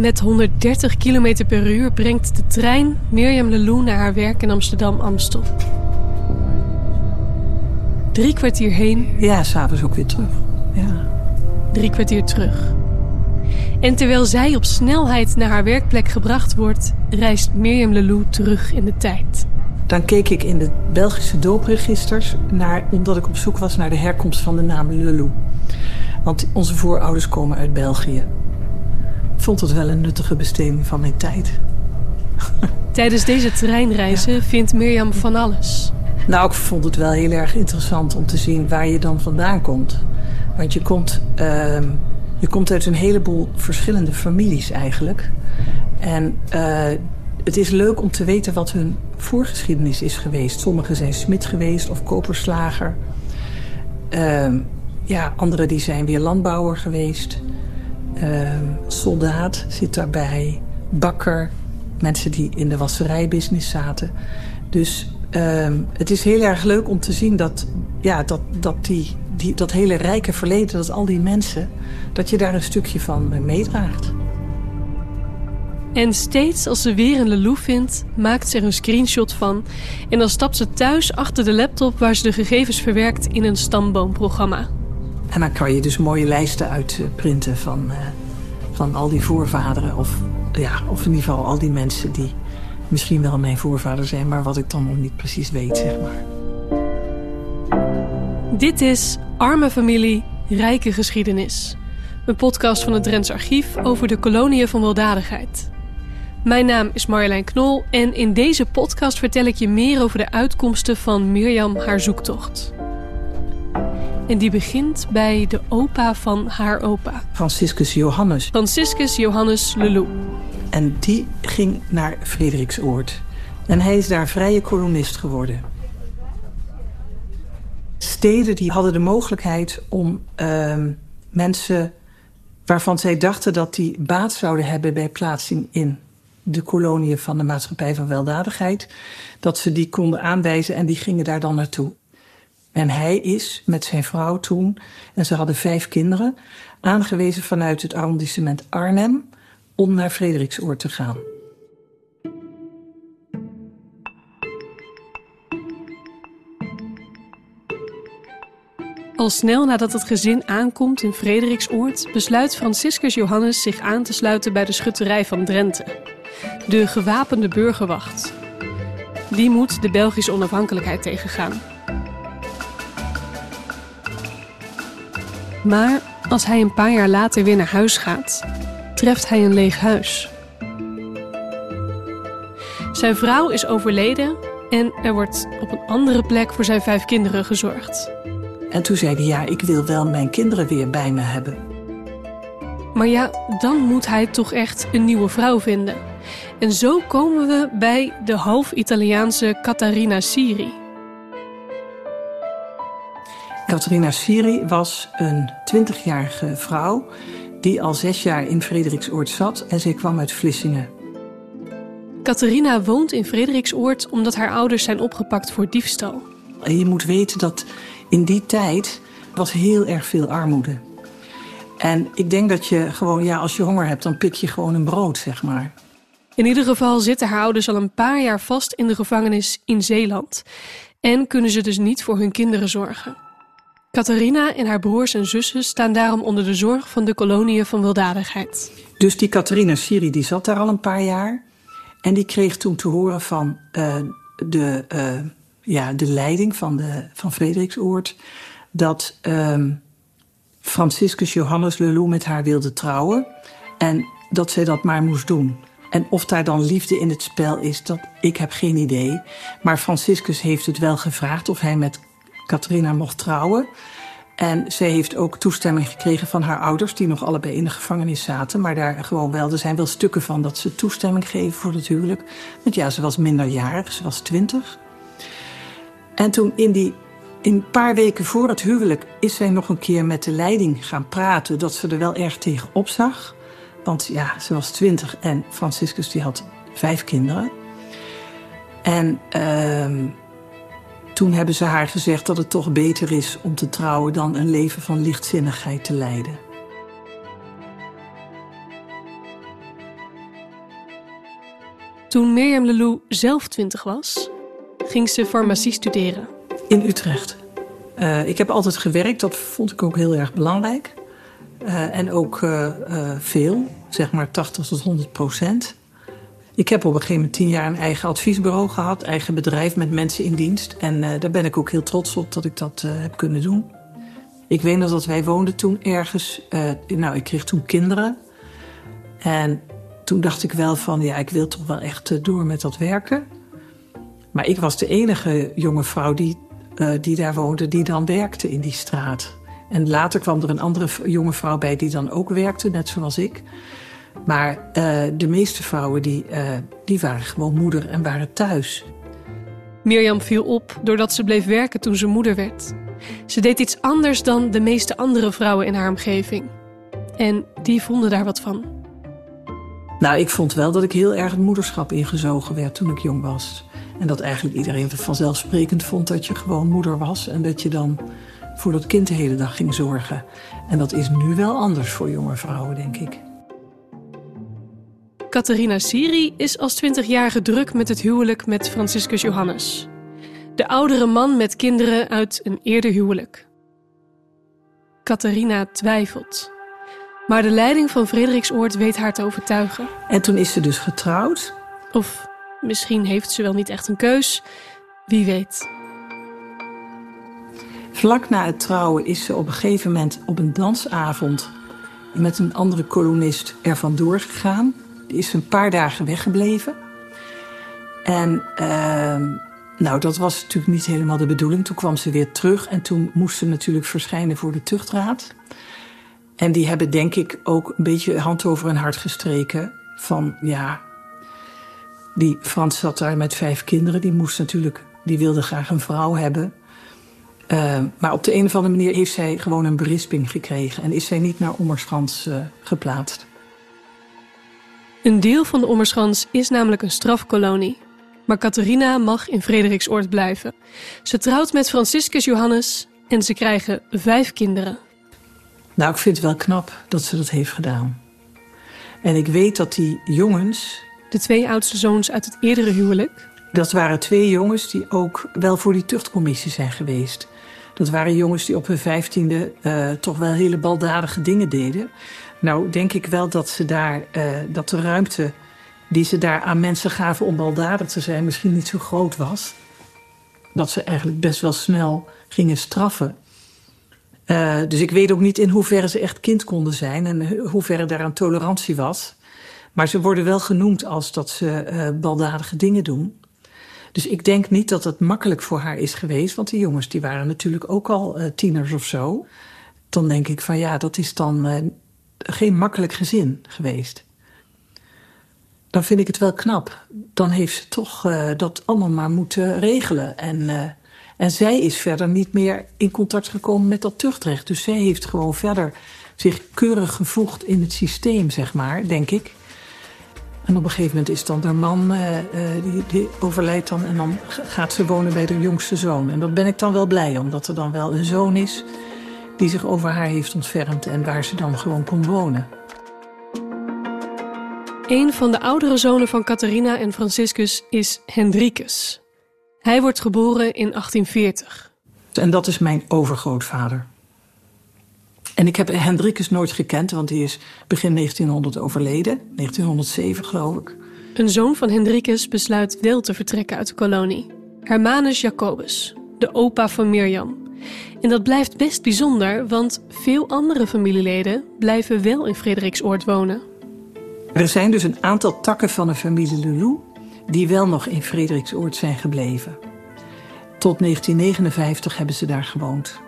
Met 130 km per uur brengt de trein Mirjam Lelou naar haar werk in Amsterdam-Amstel. Drie kwartier heen. Ja, s'avonds ook weer terug. Ja. Drie kwartier terug. En terwijl zij op snelheid naar haar werkplek gebracht wordt, reist Mirjam Lelou terug in de tijd. Dan keek ik in de Belgische doopregisters naar, omdat ik op zoek was naar de herkomst van de naam Lelou. Want onze voorouders komen uit België. Ik vond het wel een nuttige besteding van mijn tijd. Tijdens deze treinreizen vindt Mirjam van alles. Nou, ik vond het wel heel erg interessant om te zien waar je dan vandaan komt. Want je komt, uh, je komt uit een heleboel verschillende families eigenlijk. En uh, het is leuk om te weten wat hun voorgeschiedenis is geweest. Sommigen zijn smid geweest of koperslager. Uh, ja, anderen die zijn weer landbouwer geweest. Soldaat zit daarbij. Bakker. Mensen die in de wasserijbusiness zaten. Dus Um, het is heel erg leuk om te zien dat, ja, dat, dat, die, die, dat hele rijke verleden, dat al die mensen, dat je daar een stukje van meedraagt. En steeds als ze weer een Lelou vindt, maakt ze er een screenshot van. En dan stapt ze thuis achter de laptop waar ze de gegevens verwerkt in een stamboomprogramma. En dan kan je dus mooie lijsten uitprinten van, uh, van al die voorvaderen. Of, ja, of in ieder geval al die mensen die misschien wel mijn voorvader zijn, maar wat ik dan nog niet precies weet, zeg maar. Dit is Arme Familie, Rijke Geschiedenis. Een podcast van het Drents Archief over de koloniën van weldadigheid. Mijn naam is Marjolein Knol en in deze podcast vertel ik je meer over de uitkomsten van Mirjam haar zoektocht. En die begint bij de opa van haar opa. Franciscus Johannes. Franciscus Johannes Lelou. En die ging naar Frederiksoord. En hij is daar vrije kolonist geworden. Steden die hadden de mogelijkheid om uh, mensen waarvan zij dachten dat die baat zouden hebben bij plaatsing in de koloniën van de maatschappij van weldadigheid, dat ze die konden aanwijzen en die gingen daar dan naartoe. En hij is met zijn vrouw toen, en ze hadden vijf kinderen, aangewezen vanuit het arrondissement Arnhem om naar Frederiksoord te gaan. Al snel nadat het gezin aankomt in Frederiksoord, besluit Franciscus Johannes zich aan te sluiten bij de schutterij van Drenthe, de gewapende burgerwacht. Die moet de Belgische onafhankelijkheid tegengaan. Maar als hij een paar jaar later weer naar huis gaat, treft hij een leeg huis. Zijn vrouw is overleden en er wordt op een andere plek voor zijn vijf kinderen gezorgd. En toen zei hij, ja, ik wil wel mijn kinderen weer bij me hebben. Maar ja, dan moet hij toch echt een nieuwe vrouw vinden. En zo komen we bij de half-Italiaanse Catharina Siri. Catharina Siri was een 20-jarige vrouw die al zes jaar in Frederiksoord zat en zij kwam uit Vlissingen. Catharina woont in Frederiksoord omdat haar ouders zijn opgepakt voor diefstal. En je moet weten dat in die tijd was heel erg veel armoede. En ik denk dat je gewoon, ja, als je honger hebt, dan pik je gewoon een brood, zeg maar. In ieder geval zitten haar ouders al een paar jaar vast in de gevangenis in Zeeland. En kunnen ze dus niet voor hun kinderen zorgen. Catharina en haar broers en zussen staan daarom onder de zorg van de koloniën van weldadigheid. Dus die Catharina Siri die zat daar al een paar jaar. En die kreeg toen te horen van uh, de, uh, ja, de leiding van, de, van Frederiksoord... dat uh, Franciscus Johannes Lelou met haar wilde trouwen. En dat zij dat maar moest doen. En of daar dan liefde in het spel is, dat, ik heb geen idee. Maar Franciscus heeft het wel gevraagd of hij met Catharina mocht trouwen. En zij heeft ook toestemming gekregen van haar ouders, die nog allebei in de gevangenis zaten. Maar daar gewoon wel, er zijn wel stukken van dat ze toestemming geven voor het huwelijk. Want ja, ze was minderjarig, ze was twintig. En toen in die in een paar weken voor het huwelijk is zij nog een keer met de leiding gaan praten. Dat ze er wel erg tegen opzag. Want ja, ze was twintig en Franciscus die had vijf kinderen. En uh, toen hebben ze haar gezegd dat het toch beter is om te trouwen dan een leven van lichtzinnigheid te leiden. Toen Mirjam Lelou zelf twintig was, ging ze farmacie studeren. In Utrecht. Uh, ik heb altijd gewerkt, dat vond ik ook heel erg belangrijk. Uh, en ook uh, veel, zeg maar 80 tot 100 procent. Ik heb op een gegeven moment tien jaar een eigen adviesbureau gehad, eigen bedrijf met mensen in dienst. En daar ben ik ook heel trots op dat ik dat heb kunnen doen. Ik weet nog dat wij woonden toen ergens, nou ik kreeg toen kinderen. En toen dacht ik wel van, ja, ik wil toch wel echt door met dat werken. Maar ik was de enige jonge vrouw die, die daar woonde, die dan werkte in die straat. En later kwam er een andere jonge vrouw bij die dan ook werkte, net zoals ik. Maar uh, de meeste vrouwen die, uh, die waren gewoon moeder en waren thuis. Mirjam viel op doordat ze bleef werken toen ze moeder werd. Ze deed iets anders dan de meeste andere vrouwen in haar omgeving. En die vonden daar wat van. Nou, ik vond wel dat ik heel erg het moederschap ingezogen werd toen ik jong was. En dat eigenlijk iedereen het vanzelfsprekend vond dat je gewoon moeder was. En dat je dan voor dat kind de hele dag ging zorgen. En dat is nu wel anders voor jonge vrouwen, denk ik. Catharina Siri is als 20-jarige druk met het huwelijk met Franciscus Johannes. De oudere man met kinderen uit een eerder huwelijk. Catharina twijfelt. Maar de leiding van Frederiksoord weet haar te overtuigen. En toen is ze dus getrouwd. Of misschien heeft ze wel niet echt een keus. Wie weet. Vlak na het trouwen is ze op een gegeven moment op een dansavond met een andere kolonist er vandoor gegaan. Is een paar dagen weggebleven. En uh, nou, dat was natuurlijk niet helemaal de bedoeling. Toen kwam ze weer terug en toen moest ze natuurlijk verschijnen voor de tuchtraad. En die hebben denk ik ook een beetje hand over hun hart gestreken. Van ja, die Frans zat daar met vijf kinderen. Die moest natuurlijk, die wilde graag een vrouw hebben. Uh, maar op de een of andere manier heeft zij gewoon een berisping gekregen. En is zij niet naar Ommerschans uh, geplaatst. Een deel van de Ommerschans is namelijk een strafkolonie. Maar Catharina mag in Frederiksoord blijven. Ze trouwt met Franciscus Johannes en ze krijgen vijf kinderen. Nou, ik vind het wel knap dat ze dat heeft gedaan. En ik weet dat die jongens. De twee oudste zoons uit het eerdere huwelijk. Dat waren twee jongens die ook wel voor die tuchtcommissie zijn geweest. Dat waren jongens die op hun vijftiende uh, toch wel hele baldadige dingen deden. Nou, denk ik wel dat ze daar, uh, dat de ruimte die ze daar aan mensen gaven om baldadig te zijn, misschien niet zo groot was. Dat ze eigenlijk best wel snel gingen straffen. Uh, dus ik weet ook niet in hoeverre ze echt kind konden zijn en hoeverre daar aan tolerantie was. Maar ze worden wel genoemd als dat ze uh, baldadige dingen doen. Dus ik denk niet dat het makkelijk voor haar is geweest, want die jongens die waren natuurlijk ook al tieners of zo. Dan denk ik van ja, dat is dan geen makkelijk gezin geweest. Dan vind ik het wel knap. Dan heeft ze toch dat allemaal maar moeten regelen. En en zij is verder niet meer in contact gekomen met dat tuchtrecht. Dus zij heeft gewoon verder zich keurig gevoegd in het systeem, zeg maar, denk ik. En op een gegeven moment is dan haar man, uh, die, die, overlijdt dan... en dan gaat ze wonen bij de jongste zoon. En dat ben ik dan wel blij, omdat er dan wel een zoon is... die zich over haar heeft ontfermd en waar ze dan gewoon kon wonen. Een van de oudere zonen van Catharina en Franciscus is Hendrikus. Hij wordt geboren in 1840. En dat is mijn overgrootvader. En ik heb Hendrikus nooit gekend, want hij is begin 1900 overleden. 1907 geloof ik. Een zoon van Hendrikus besluit wel te vertrekken uit de kolonie. Hermanus Jacobus, de opa van Mirjam. En dat blijft best bijzonder, want veel andere familieleden blijven wel in Frederiksoord wonen. Er zijn dus een aantal takken van de familie Lelou die wel nog in Frederiksoord zijn gebleven. Tot 1959 hebben ze daar gewoond.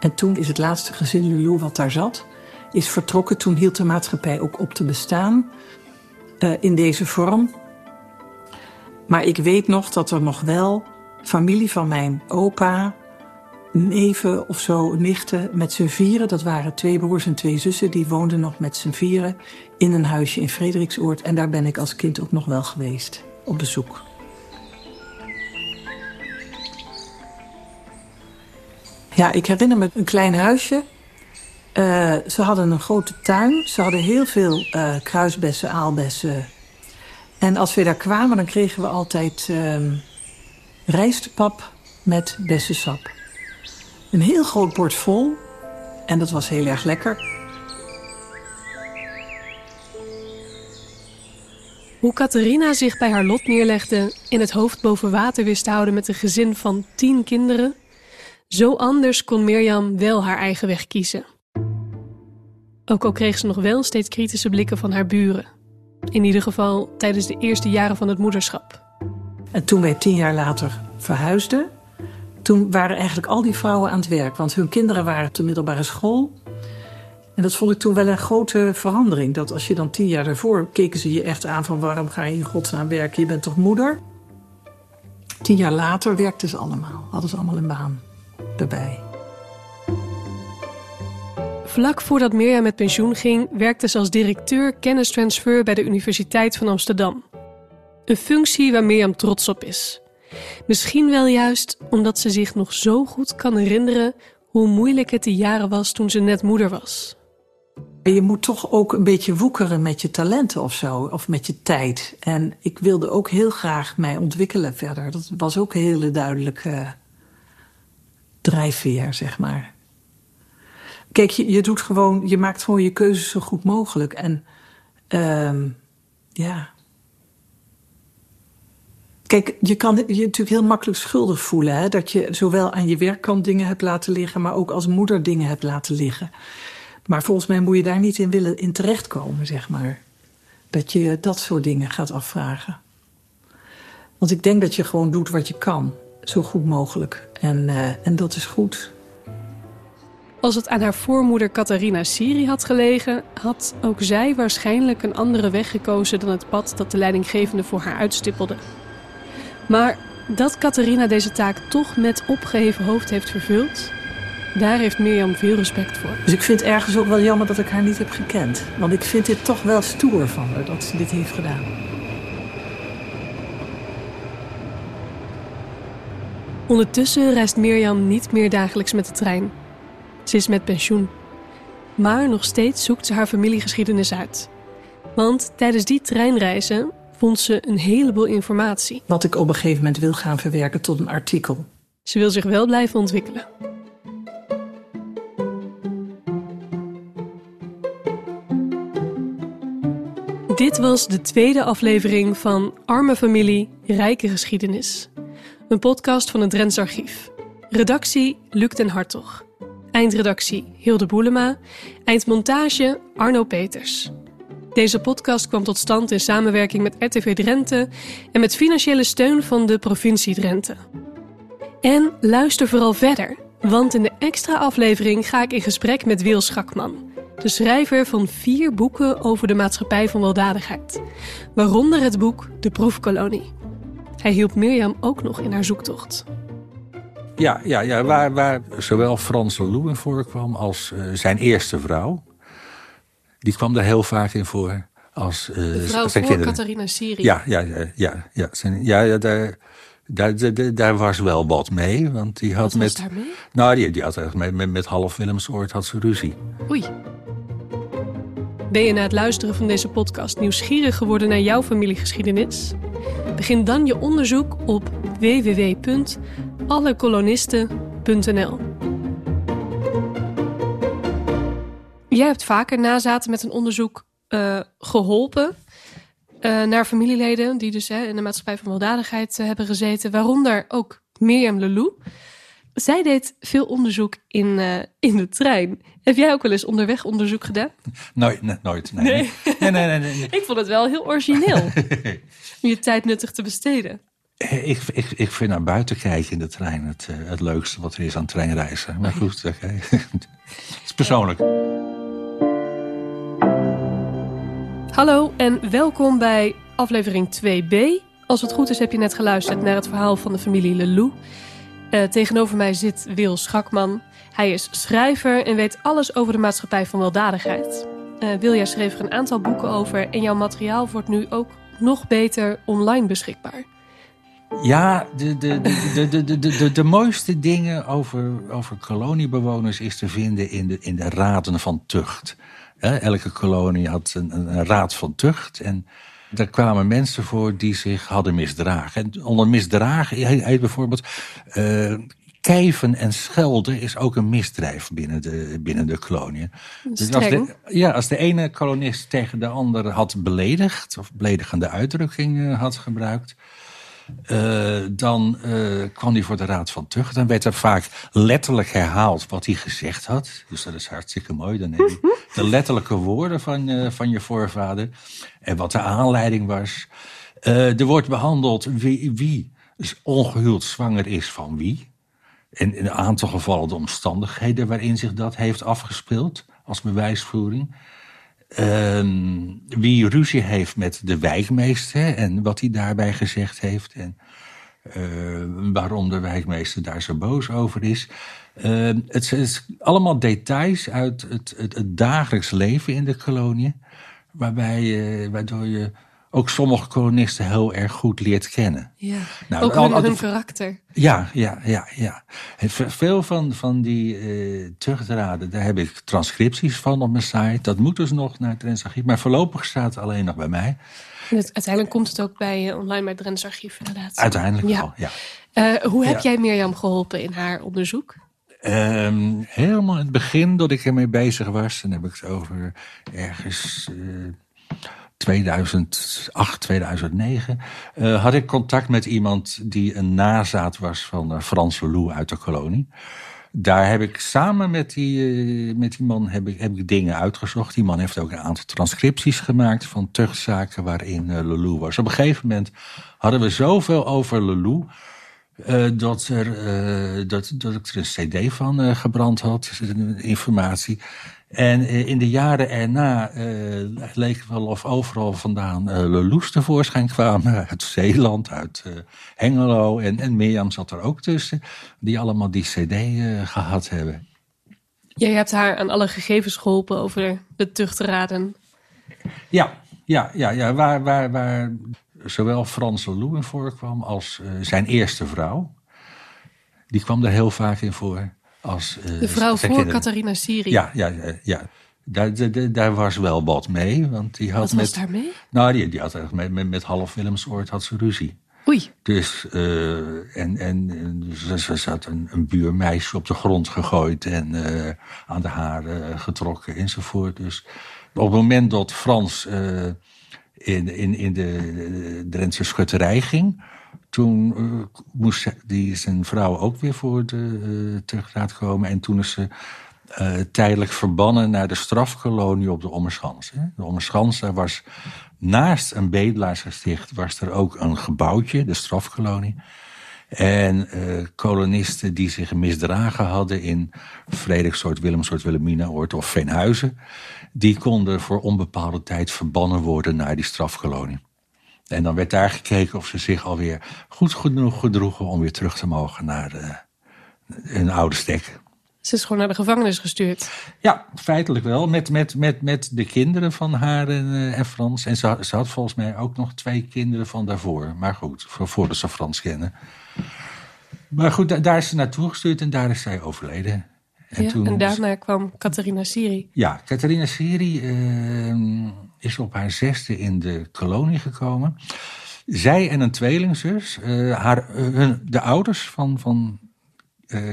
En toen is het laatste gezin Lulu wat daar zat, is vertrokken. Toen hield de maatschappij ook op te bestaan uh, in deze vorm. Maar ik weet nog dat er nog wel familie van mijn opa, neven of zo, nichten met z'n vieren. Dat waren twee broers en twee zussen. Die woonden nog met z'n vieren in een huisje in Frederiksoord. En daar ben ik als kind ook nog wel geweest op bezoek. Ja, ik herinner me een klein huisje. Uh, ze hadden een grote tuin. Ze hadden heel veel uh, kruisbessen, aalbessen. En als we daar kwamen, dan kregen we altijd uh, rijstpap met bessensap. Een heel groot bord vol. En dat was heel erg lekker. Hoe Catharina zich bij haar lot neerlegde en het hoofd boven water wist te houden met een gezin van tien kinderen, zo anders kon Mirjam wel haar eigen weg kiezen. Ook al kreeg ze nog wel steeds kritische blikken van haar buren. In ieder geval tijdens de eerste jaren van het moederschap. En toen wij tien jaar later verhuisden, toen waren eigenlijk al die vrouwen aan het werk. Want hun kinderen waren op de middelbare school. En dat vond ik toen wel een grote verandering. Dat als je dan tien jaar daarvoor keken ze je echt aan van waarom ga je in godsnaam werken? Je bent toch moeder? Tien jaar later werkten ze allemaal. Hadden ze allemaal een baan erbij. Vlak voordat Mirjam met pensioen ging, werkte ze als directeur kennistransfer bij de Universiteit van Amsterdam. Een functie waar Mirjam trots op is. Misschien wel juist omdat ze zich nog zo goed kan herinneren hoe moeilijk het die jaren was toen ze net moeder was. Je moet toch ook een beetje woekeren met je talenten of zo, of met je tijd. En ik wilde ook heel graag mij ontwikkelen verder. Dat was ook een hele duidelijke drijfveer, zeg maar. Kijk, je, je doet gewoon, je maakt gewoon je keuzes zo goed mogelijk. En uh, ja. Kijk, je kan je natuurlijk heel makkelijk schuldig voelen. Hè? Dat je zowel aan je werkkant dingen hebt laten liggen, maar ook als moeder dingen hebt laten liggen. Maar volgens mij moet je daar niet in willen in terechtkomen, zeg maar. Dat je dat soort dingen gaat afvragen. Want ik denk dat je gewoon doet wat je kan, zo goed mogelijk. En, uh, en dat is goed. Als het aan haar voormoeder Catharina Siri had gelegen, had ook zij waarschijnlijk een andere weg gekozen dan het pad dat de leidinggevende voor haar uitstippelde. Maar dat Catharina deze taak toch met opgeheven hoofd heeft vervuld, daar heeft Mirjam veel respect voor. Dus ik vind het ergens ook wel jammer dat ik haar niet heb gekend. Want ik vind dit toch wel stoer van haar dat ze dit heeft gedaan. Ondertussen reist Mirjam niet meer dagelijks met de trein. Ze is met pensioen. Maar nog steeds zoekt ze haar familiegeschiedenis uit. Want tijdens die treinreizen vond ze een heleboel informatie. Wat ik op een gegeven moment wil gaan verwerken tot een artikel. Ze wil zich wel blijven ontwikkelen. Dit was de tweede aflevering van Arme Familie, Rijke Geschiedenis. Een podcast van het Drents Archief. Redactie Luc den Hartog. Eindredactie Hilde Boelema. Eindmontage Arno Peters. Deze podcast kwam tot stand in samenwerking met RTV Drenthe en met financiële steun van de provincie Drenthe. En luister vooral verder, want in de extra aflevering ga ik in gesprek met Wil Schakman, de schrijver van vier boeken over de maatschappij van weldadigheid, waaronder het boek De Proefkolonie. Hij hielp Mirjam ook nog in haar zoektocht. Ja, ja, ja waar, waar zowel Frans in voorkwam als uh, zijn eerste vrouw. Die kwam daar heel vaak in voor. Als, uh, de vrouw zijn voor Catharina Siri. Ja, ja, ja, ja, ja, zijn, ja, ja daar, daar, daar, daar, was wel wat mee. Want die had wat met. Was daar mee? Nou, die, die had echt met, met, met half Willemsoord had ze ruzie. Oei. Ben je na het luisteren van deze podcast nieuwsgierig geworden naar jouw familiegeschiedenis? Begin dan je onderzoek op www.allekolonisten.nl. Jij hebt vaker nazaten met een onderzoek uh, geholpen uh, naar familieleden die dus hè, in de maatschappij van weldadigheid uh, hebben gezeten, waaronder ook Mirjam Lelou. Zij deed veel onderzoek in, in de trein. Heb jij ook wel eens onderweg onderzoek gedaan? Nooit, nee, nooit. Nee. Nee. Nee, nee. Ik vond het wel heel origineel om je tijd nuttig te besteden. Ik, ik, ik vind naar buiten kijken in de trein het, het leukste wat er is aan treinreizen. Maar goed, okay. het is persoonlijk. Hallo en welkom bij aflevering 2b. Als het goed is heb je net geluisterd naar het verhaal van de familie Lelou. Eh, tegenover mij zit Wil Schakman. Hij is schrijver en weet alles over de maatschappij van weldadigheid. Uh, Wil, jij schreef er een aantal boeken over en jouw materiaal wordt nu ook nog beter online beschikbaar. Ja, de, de, de, de, de, de, de, mooiste dingen over, over koloniebewoners is te vinden in de, in de raden van tucht. Elke kolonie had een, een, raad van tucht. En Daar kwamen mensen voor die zich hadden misdragen. En onder misdragen heet bijvoorbeeld uh, kijven en schelden is ook een misdrijf binnen de, binnen de koloniën. Dus als de, ja, als de ene kolonist tegen de andere had beledigd, of beledigende uitdrukkingen had gebruikt, uh, dan uh, kwam hij voor de Raad van Tucht. Dan werd er vaak letterlijk herhaald wat hij gezegd had. Dus dat is hartstikke mooi. Dan neem je de letterlijke woorden van, uh, van je voorvader. En wat de aanleiding was. er wordt behandeld wie, wie ongehuwd zwanger is van wie. En in een aantal gevallen de omstandigheden waarin zich dat heeft afgespeeld als bewijsvoering. Ehm, wie ruzie heeft met de wijkmeester en wat hij daarbij gezegd heeft. En uh, waarom de wijkmeester daar zo boos over is. Uh, het is allemaal details uit het, het, dagelijks leven in de kolonie. Waarbij, uh, waardoor je ook sommige kolonisten heel erg goed leert kennen. Ja, nou, ook hun, hun karakter. Ja, ja, ja, ja. Veel van, van die uh, daar heb ik transcripties van op mijn site. Dat moet dus nog naar het Drents Archief. Maar voorlopig staat het alleen nog bij mij. uiteindelijk komt het ook bij uh, online bij het Drents Archief inderdaad. Uiteindelijk ja. wel, ja. Uh, hoe heb jij Mirjam geholpen in haar onderzoek? Um, helemaal in het begin dat ik ermee bezig was, dan heb ik het over ergens 2008, 2009, uh, had ik contact met iemand die een nazaat was van uh, Frans Lelou uit de kolonie. Daar heb ik samen met die, uh, met die man heb ik, heb ik dingen uitgezocht. Die man heeft ook een aantal transcripties gemaakt van tuchtzaken waarin uh, Lelou was. Op een gegeven moment hadden we zoveel over Lelou. Uh, dat, er, dat, dat ik er een cd van gebrand had, informatie. En uh, in de jaren erna leek het wel of overal vandaan uh, Leloes tevoorschijn kwamen. Uit Zeeland, uit Hengelo. En, en Mirjam zat er ook tussen. Die allemaal die cd gehad hebben. Jij hebt haar aan alle gegevens geholpen over de tuchtraden. Ja, ja, ja, ja waar, waar, waar zowel Frans Leloup in voorkwam als uh, zijn eerste vrouw. Die kwam er heel vaak in voor. Als, uh, de vrouw voor Catharina Siri. Ja, ja, ja. ja. Daar, daar, daar, was wel wat mee. Want die had wat met, was daar mee? Nou, die, die had met, met, met half Willemsoord had ze ruzie. Oei. Dus, uh, en, en ze, ze zat een, een buurmeisje op de grond gegooid en uh, aan de haren getrokken enzovoort. Dus op het moment dat Frans uh, in, in, in de Drentse schutterij ging. Toen uh, moest die zijn vrouw ook weer voor de uh, terugraad komen. En toen is ze uh, tijdelijk verbannen naar de strafkolonie op de Ommerschans. Hè. De Ommerschans, daar was naast een bedelaarsgesticht... was er ook een gebouwtje, de strafkolonie. En kolonisten die zich misdragen hadden in Frederiksoort, Willemsoort, Wilhelminaoord of Veenhuizen die konden voor onbepaalde tijd verbannen worden naar die strafkolonie. En dan werd daar gekeken of ze zich alweer goed genoeg gedroegen om weer terug te mogen naar uh, hun oude stek. Ze is gewoon naar de gevangenis gestuurd. Ja, feitelijk wel. Met, met, met, met de kinderen van haar en, en Frans. En ze, ze, had volgens mij ook nog twee kinderen van daarvoor. Maar goed, voordat ze Frans kennen. Maar goed, daar is ze naartoe gestuurd en daar is zij overleden. En, ja, toen, en daarna kwam Catharina Siri. Ja, Catharina Siri uh, is op haar zesde in de kolonie gekomen. Zij en een tweelingzus, uh, haar, hun, de ouders van, van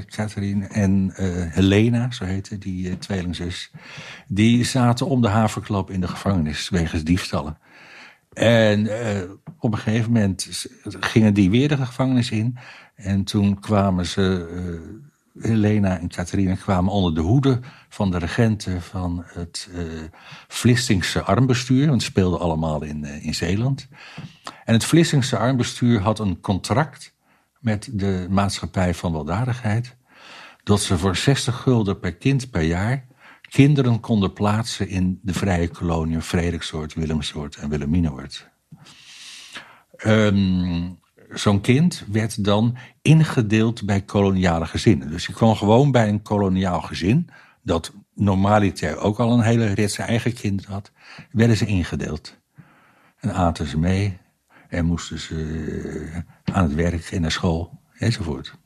Catharine en Helena, zo heette die tweelingzus, die zaten om de haverklap in de gevangenis wegens diefstallen. En op een gegeven moment gingen die weer de gevangenis in. En toen kwamen ze Helena en Catharina kwamen onder de hoede van de regenten van het uh, Vlissingse armbestuur. Want ze speelden allemaal in, uh, in Zeeland. En het Vlissingse armbestuur had een contract met de maatschappij van weldadigheid. Dat ze voor 60 gulden per kind per jaar kinderen konden plaatsen in de vrije koloniën Frederiksoort, Willemsoort en Wilhelminaoord. Um, zo'n kind werd dan ingedeeld bij koloniale gezinnen. Dus je kwam gewoon bij een koloniaal gezin, dat normaliter ook al een hele rit zijn eigen kind had, werden ze ingedeeld. En aten ze mee en moesten ze aan het werk en naar school enzovoort.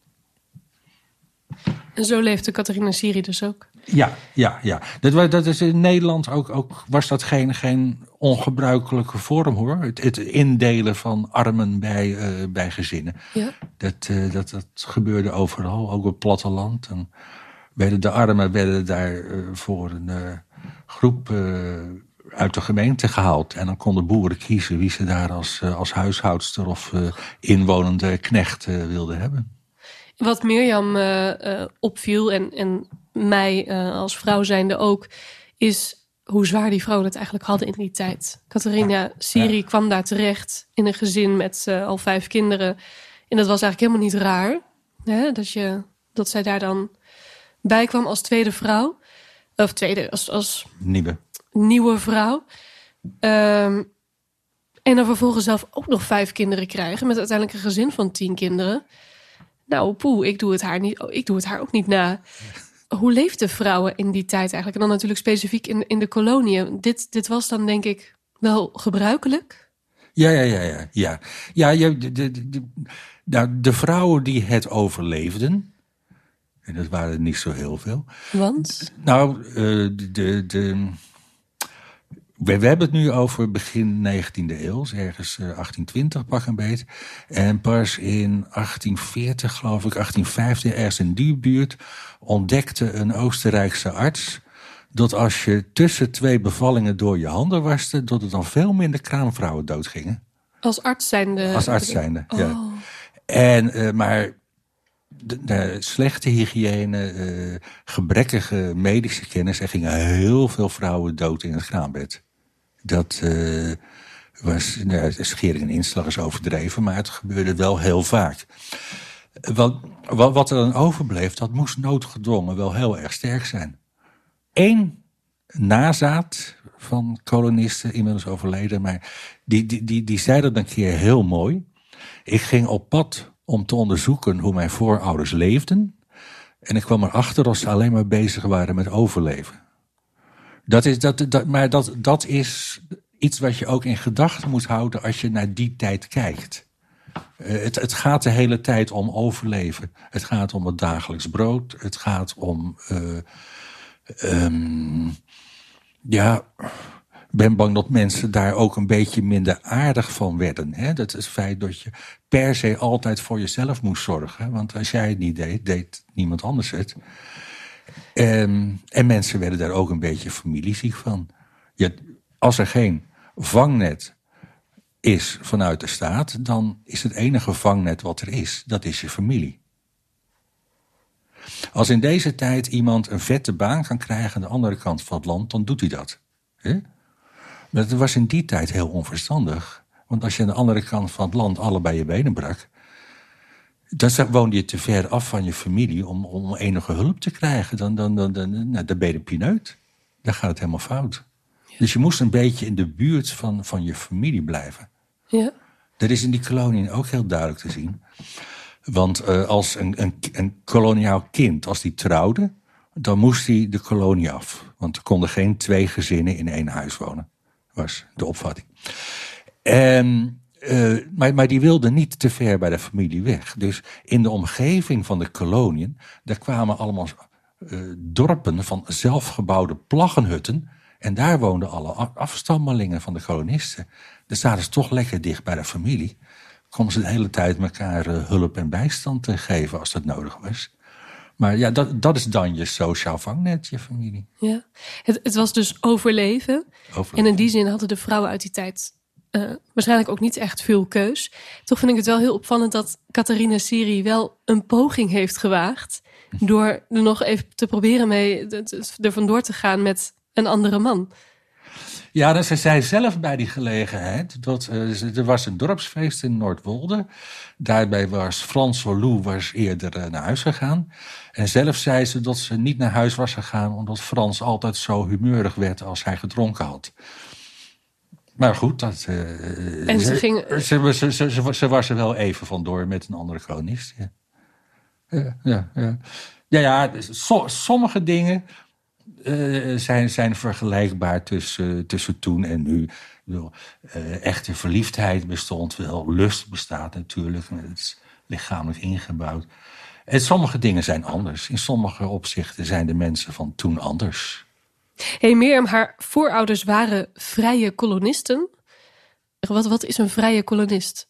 En zo leefde Catharina Siri dus ook. Ja, ja, ja. Dat, dat is in Nederland ook, ook was dat geen, geen ongebruikelijke vorm hoor. Het, het indelen van armen bij, eh, bij gezinnen. Ja. Dat, eh, dat, dat gebeurde overal, ook op het platteland. En werden de armen werden daar eh, voor een groep uit de gemeente gehaald. En dan konden boeren kiezen wie ze daar als, als huishoudster of inwonende knecht wilden hebben. Wat Mirjam eh, eh, opviel en, en mij eh, als vrouw zijnde ook, is hoe zwaar die vrouwen het eigenlijk hadden in die tijd. Catharina Siri Ja. kwam daar terecht in een gezin met al vijf kinderen. En dat was eigenlijk helemaal niet raar. Hè? Dat, je, dat zij daar dan bij kwam als tweede vrouw. Of tweede, als, als Nieuwe. nieuwe vrouw. Ehm, en dan vervolgens zelf ook nog vijf kinderen krijgen. Met uiteindelijk een gezin van tien kinderen. Nou, poeh, ik doe het haar, niet, oh, ik doe het haar ook niet na. Hoe leefden vrouwen in die tijd eigenlijk? En dan natuurlijk specifiek in, in de koloniën. Dit, dit was dan denk ik wel gebruikelijk. Ja, ja, ja, ja. Ja, ja je, de, de, de, nou, de vrouwen die het overleefden, en dat waren er niet zo heel veel. Want, Nou, eh, de, de, we, we hebben het nu over begin 19e eeuw, dus ergens eh, 1820 pak een beet. En pas in 1840, geloof ik, 1850, ergens in die buurt, ontdekte een Oostenrijkse arts dat als je tussen twee bevallingen door je handen waste, dat er dan veel minder kraamvrouwen doodgingen. als arts zijnde... Als arts zijnde, ja. Oh, En, eh, maar de, de slechte hygiëne, eh, gebrekkige medische kennis, er gingen heel veel vrouwen dood in het kraambed. Dat eh, was, nou, schering en inslag is overdreven, maar het gebeurde wel heel vaak. Wat, wat, wat er dan overbleef, dat moest noodgedwongen wel heel erg sterk zijn. Eén nazaat van kolonisten, inmiddels overleden, maar die, die, die, die zei dat een keer heel mooi. Ik ging op pad om te onderzoeken hoe mijn voorouders leefden. En ik kwam erachter dat ze alleen maar bezig waren met overleven. Dat is, dat, dat, maar dat, dat is iets wat je ook in gedachten moet houden als je naar die tijd kijkt. Eh, het, het gaat de hele tijd om overleven. Het gaat om het dagelijks brood. Het gaat om. eh, ehm, ja, ik ben bang dat mensen daar ook een beetje minder aardig van werden. Hè? Dat is het feit dat je per se altijd voor jezelf moest zorgen. Want als jij het niet deed, deed niemand anders het. Ehm, en mensen werden daar ook een beetje familieziek van. Als er geen vangnet is vanuit de staat, dan is het enige vangnet wat er is, dat is je familie. Als in deze tijd iemand een vette baan kan krijgen aan de andere kant van het land, dan doet hij dat. Maar dat was in die tijd heel onverstandig. Want als je aan de andere kant van het land allebei je benen brak, dan woonde je te ver af van je familie om, om enige hulp te krijgen. Dan, dan, dan, dan, nou, dan ben je een pineut. Dan gaat het helemaal fout. Dus je moest een beetje in de buurt van, van je familie blijven. ja. Dat is in die koloniën ook heel duidelijk te zien. Want eh, als een, een, een koloniaal kind, als die trouwde, dan moest hij de kolonie af. Want er konden geen twee gezinnen in één huis wonen. Was de opvatting. En, eh, maar, maar die wilde niet te ver bij de familie weg. Dus in de omgeving van de koloniën, daar kwamen allemaal eh, dorpen van zelfgebouwde plaggenhutten. En daar woonden alle afstammelingen van de kolonisten. Dus zaten ze toch lekker dicht bij de familie. Konden ze de hele tijd elkaar eh, hulp en bijstand te geven als dat nodig was. Maar ja, dat, dat is dan je sociaal vangnet, je familie. Ja. Het, het was dus overleven. En in die zin hadden de vrouwen uit die tijd eh, waarschijnlijk ook niet echt veel keus. Toch vind ik het wel heel opvallend dat Catharina Siri wel een poging heeft gewaagd. Door er nog even te proberen mee er vandoor te gaan met een andere man. Ja, dus ze zei zelf bij die gelegenheid dat eh, er was een dorpsfeest in Noordwolde. Daarbij was Frans Lou was eerder eh, naar huis gegaan. En zelf zei ze dat ze niet naar huis was gegaan omdat Frans altijd zo humeurig werd als hij gedronken had. Maar goed, dat, eh, En ze ging- ze, ze, ze, ze, was er wel even vandoor met een andere kolonist. Ja, ja, ja. ja. ja, ja, so- sommige dingen eh, zijn, zijn vergelijkbaar tussen, tussen toen en nu. Bedoel, eh, echte verliefdheid bestond wel, lust bestaat natuurlijk, het is lichamelijk ingebouwd. En sommige dingen zijn anders. In sommige opzichten zijn de mensen van toen anders. Hey Mirjam, haar voorouders waren vrije kolonisten. Wat, wat is een vrije kolonist?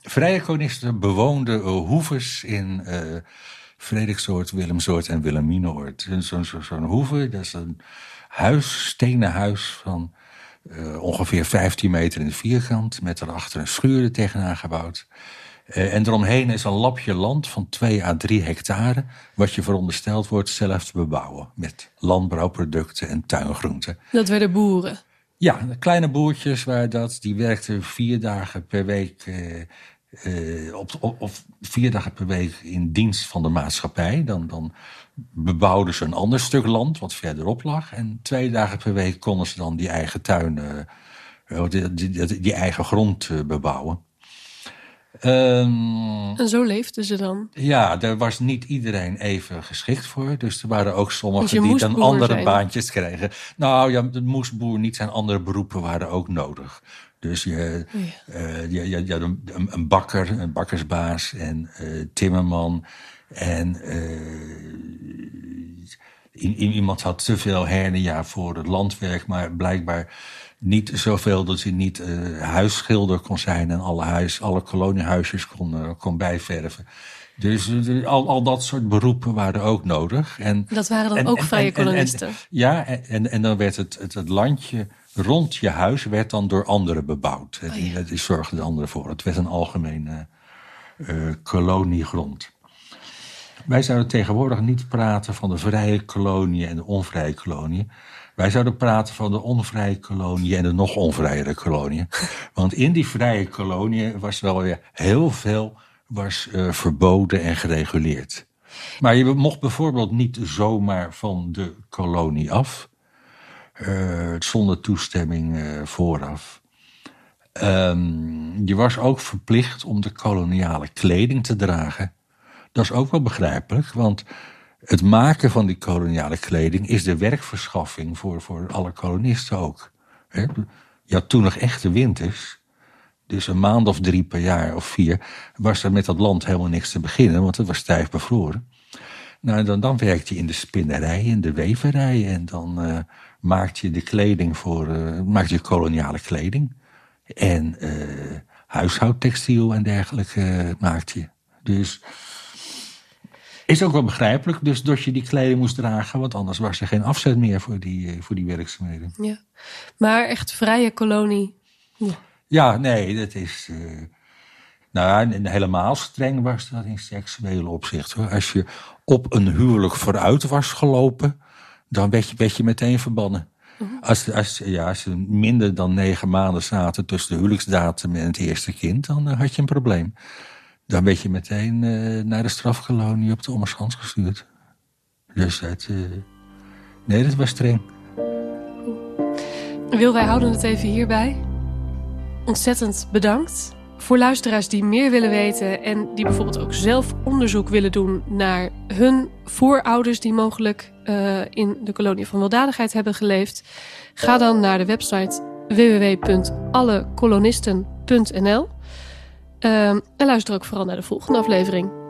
Vrije kolonisten bewoonden hoeves in uh, Frederiksoord, Willemsoord en Wilhelminaoord. Zo'n zo, hoeve, dat is een huis, stenen huis van uh, ongeveer 15 meter in de vierkant... met erachter een schuur er tegenaan gebouwd. Uh, en eromheen is een lapje land van 2 à 3 hectare... wat je verondersteld wordt zelf te bebouwen... met landbouwproducten en tuingroenten. Dat werden boeren? Ja, kleine boertjes waar dat, die werkten vier dagen per week... Uh, uh, op, op, op, vier dagen per week in dienst van de maatschappij. Dan, dan bebouwden ze een ander stuk land wat verderop lag. En twee dagen per week konden ze dan die eigen tuin, uh, die, die, die, eigen grond bebouwen. Um, en zo leefden ze dan? Ja, daar was niet iedereen even geschikt voor. Dus er waren ook sommigen die dan andere zijn. baantjes kregen. Nou ja, moest boer niet zijn. Andere beroepen waren ook nodig. Dus je, ja. uh, je, je, je had een, een, bakker, een bakkersbaas en uh, timmerman. En uh, iemand had te veel hernia voor het landwerk, maar blijkbaar niet zoveel dat hij niet uh, huisschilder kon zijn en alle, huis, alle koloniehuisjes kon, uh, kon bijverven. Dus uh, al, al dat soort beroepen waren ook nodig. En, dat waren dan en, ook en, vrije kolonisten? ja, en, en dan werd het, het, het landje rond je huis werd dan door anderen bebouwd. Oh, ja. die, zorgden de anderen voor. Het werd een algemene koloniegrond. Wij zouden tegenwoordig niet praten van de vrije kolonie en de onvrije kolonie. Wij zouden praten van de onvrije kolonie en de nog onvrijere kolonie. Want in die vrije kolonie was wel weer heel veel was, uh, verboden en gereguleerd. Maar je mocht bijvoorbeeld niet zomaar van de kolonie af. Uh, zonder toestemming uh, vooraf. Um, je was ook verplicht om de koloniale kleding te dragen. Dat is ook wel begrijpelijk, want het maken van die koloniale kleding is de werkverschaffing voor, voor alle kolonisten ook. He? Je had toen nog echte winters. Dus een maand of drie per jaar of vier was er met dat land helemaal niks te beginnen, want het was stijf bevroren. Nou, dan, dan werkte je in de spinnerij en de weverij en dan uh, maakte je de kleding voor, uh, maakte je koloniale kleding. En uh, huishoudtextiel en dergelijke maakte je. Dus is ook wel begrijpelijk, dus dat je die kleding moest dragen, want anders was er geen afzet meer voor die, voor die werkzaamheden. Ja, maar echt vrije kolonie. Ja, ja nee, dat is. Uh, nou, helemaal streng was dat in seksuele opzicht. Hoor. Als je op een huwelijk vooruit was gelopen, dan werd je, werd je meteen verbannen. Uh -huh. als, als, ja, als er minder dan negen maanden zaten tussen de huwelijksdatum en het eerste kind, dan uh, had je een probleem. Dan werd je meteen uh, naar de strafkolonie op de Ommerschans gestuurd. Dus dat. Uh, nee, dat was streng. Wil, wij houden het even hierbij. Ontzettend bedankt. Voor luisteraars die meer willen weten en die bijvoorbeeld ook zelf onderzoek willen doen naar hun voorouders die mogelijk uh, in de kolonie van weldadigheid hebben geleefd, ga dan naar de website www.allekolonisten.nl. Um, en luister ook vooral naar de volgende aflevering.